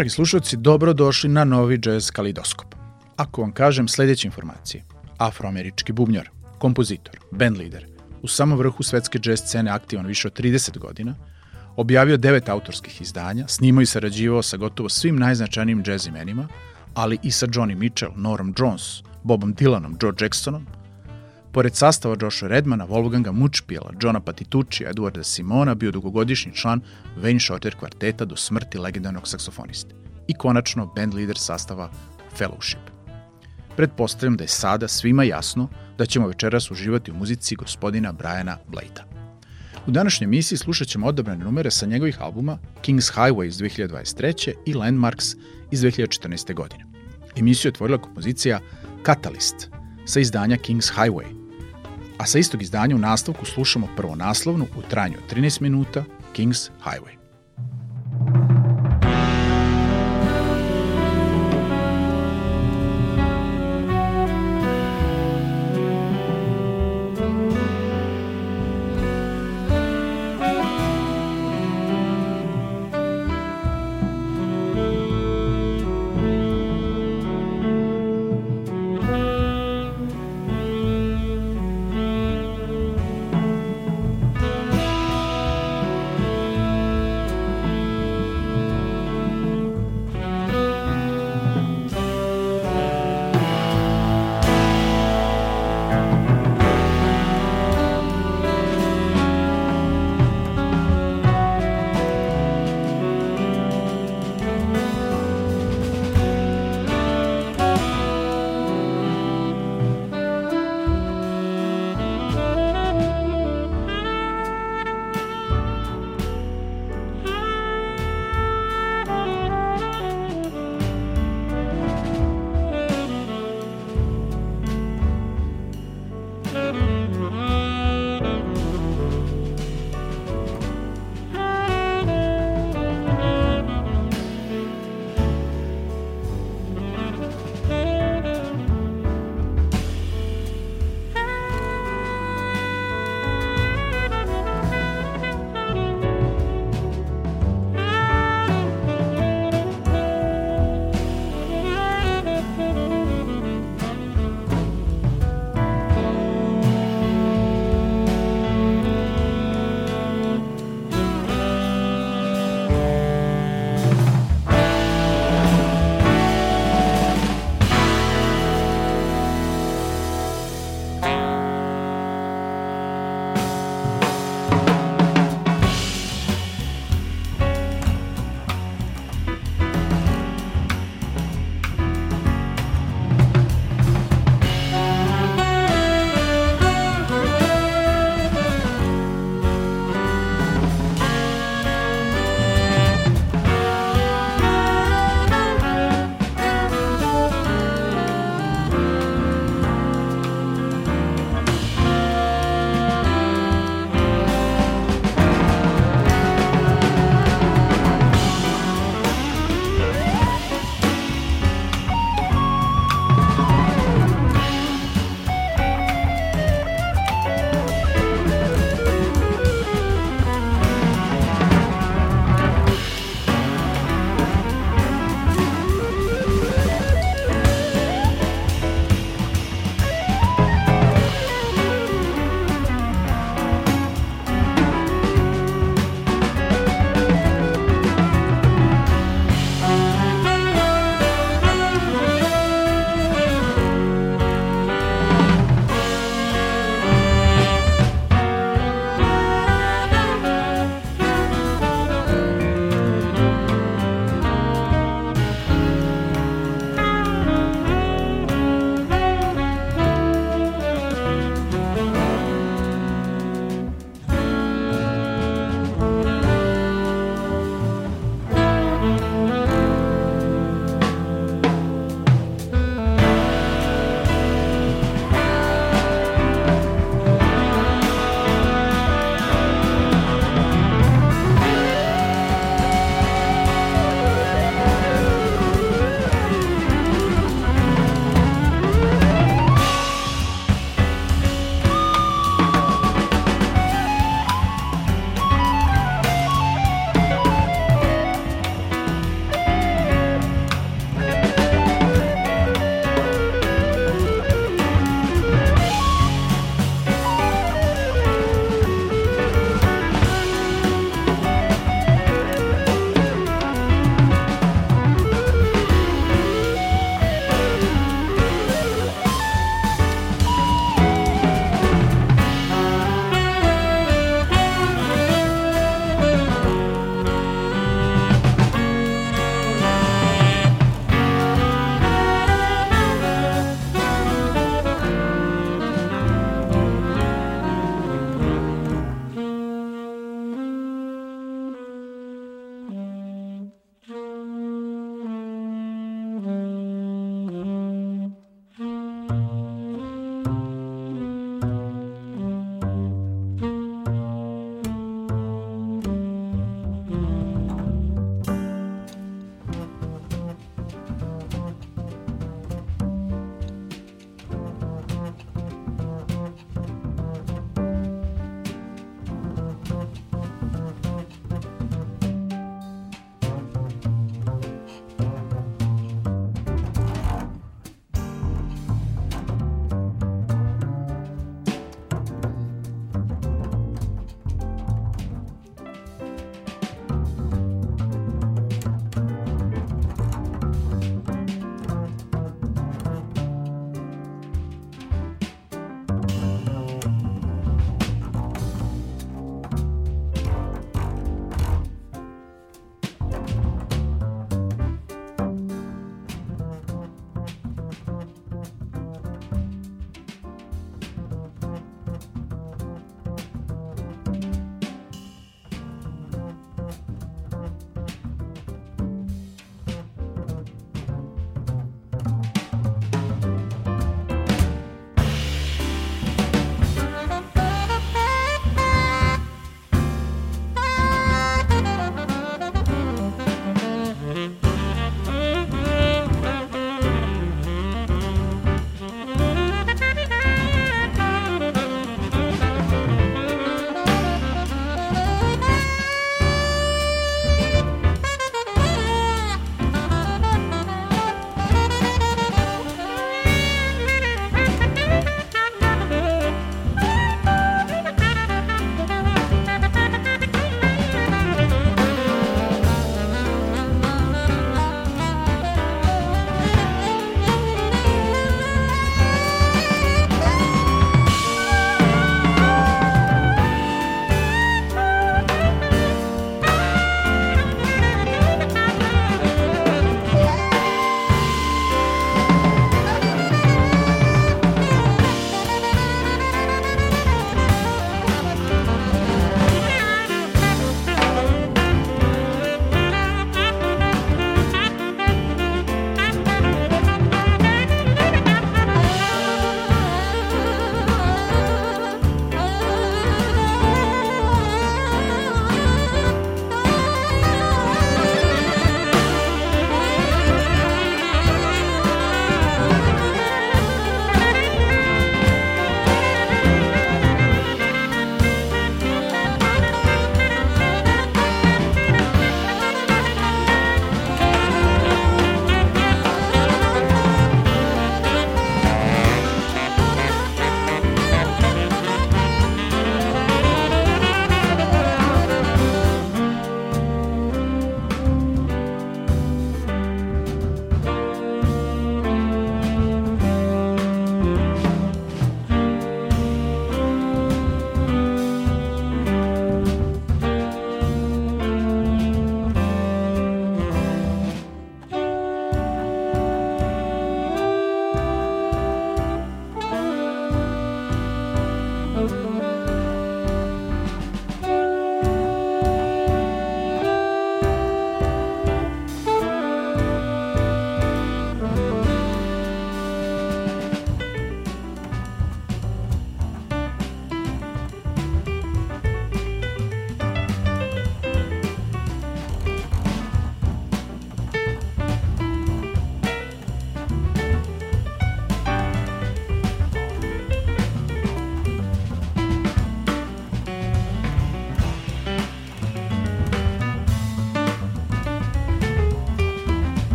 Dragi slušalci, dobro došli na novi jazz kalidoskop. Ako vam kažem sledeće informacije, afroamerički bubnjar, kompozitor, bandleader, u samom vrhu svetske jazz scene aktivan više od 30 godina, objavio devet autorskih izdanja, snimao i sarađivao sa gotovo svim najznačajnijim jazz imenima, ali i sa Johnny Mitchell, Norm Jones, Bobom Dylanom, Joe Jacksonom, Pored sastava Joshua Redmana, Wolfganga Mučpijela, Johna Patitucci, Eduarda Simona bio dugogodišnji član Wayne Shorter kvarteta do smrti legendarnog saksofoniste i konačno band lider sastava Fellowship. Pretpostavljam da je sada svima jasno da ćemo večeras uživati u muzici gospodina Briana Blajta. U današnjoj emisiji slušat ćemo odabrane numere sa njegovih albuma King's Highway iz 2023. i Landmarks iz 2014. godine. Emisiju je otvorila kompozicija Catalyst sa izdanja King's Highway, a sa istog izdanja u nastavku slušamo prvo naslovnu u trajanju 13 minuta King's Highway.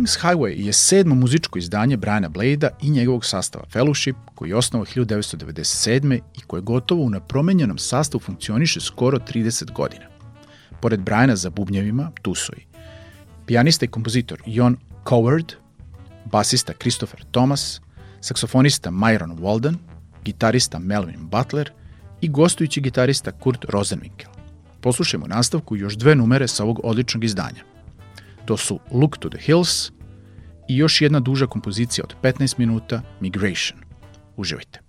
King's Highway je sedmo muzičko izdanje Briana Blade-a i njegovog sastava Fellowship, koji je osnovao 1997. i koje gotovo u napromenjenom sastavu funkcioniše skoro 30 godina. Pored Briana za bubnjevima, tu su i pijanista i kompozitor Jon Coward, basista Christopher Thomas, saksofonista Myron Walden, gitarista Melvin Butler i gostujući gitarista Kurt Rosenwinkel. Poslušajmo nastavku još dve numere sa ovog odličnog izdanja. To su Look to the Hills i još jedna duža kompozicija od 15 minuta Migration. Uživajte.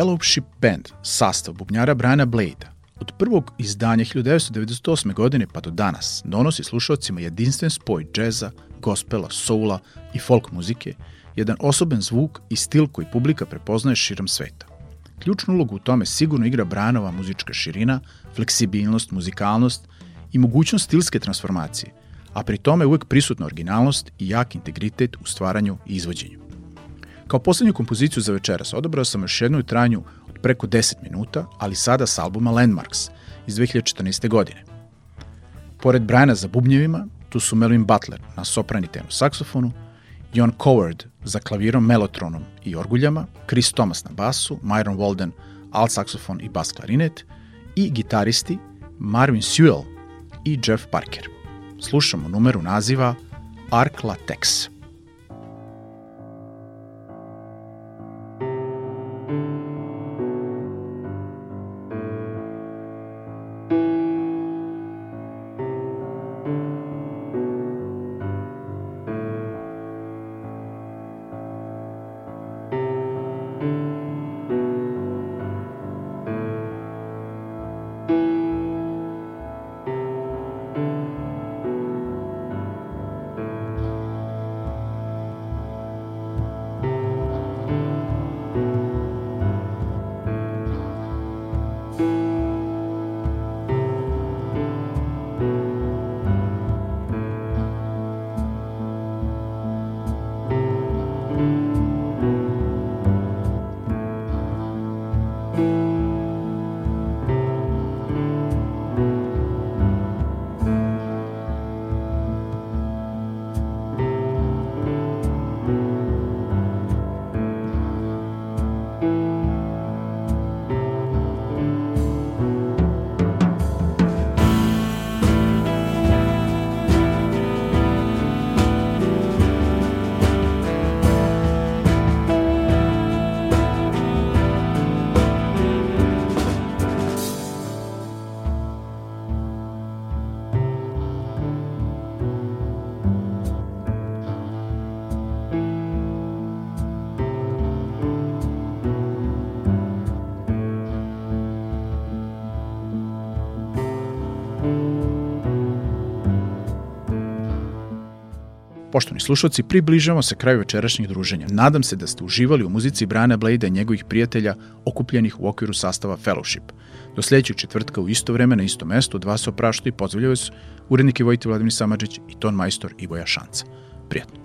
Fellowship Band, sastav bubnjara Briana Blade, od prvog izdanja 1998. godine pa do danas donosi slušalcima jedinstven spoj džeza, gospela, soula i folk muzike, jedan osoben zvuk i stil koji publika prepoznaje širom sveta. Ključnu ulogu u tome sigurno igra Branova muzička širina, fleksibilnost, muzikalnost i mogućnost stilske transformacije, a pri tome uvek prisutna originalnost i jak integritet u stvaranju i izvođenju. Kao poslednju kompoziciju za večeras odabrao sam još jednu trajanju od preko 10 minuta, ali sada s albuma Landmarks iz 2014. godine. Pored Briana za bubnjevima, tu su Melvin Butler na soprani tenu saksofonu, John Coward za klavirom, melotronom i orguljama, Chris Thomas na basu, Myron Walden alt saksofon i bas klarinet i gitaristi Marvin Sewell i Jeff Parker. Slušamo numeru naziva Arc Poštovni slušalci, približavamo se kraju večerašnjeg druženja. Nadam se da ste uživali u muzici Brana Blade i njegovih prijatelja okupljenih u okviru sastava Fellowship. Do sledećeg četvrtka u isto vreme na isto mesto dva se opraštu i pozdravljaju se urednik Vojti Vladimir Samadžić i ton majstor Ivoja Šanca. Prijatno.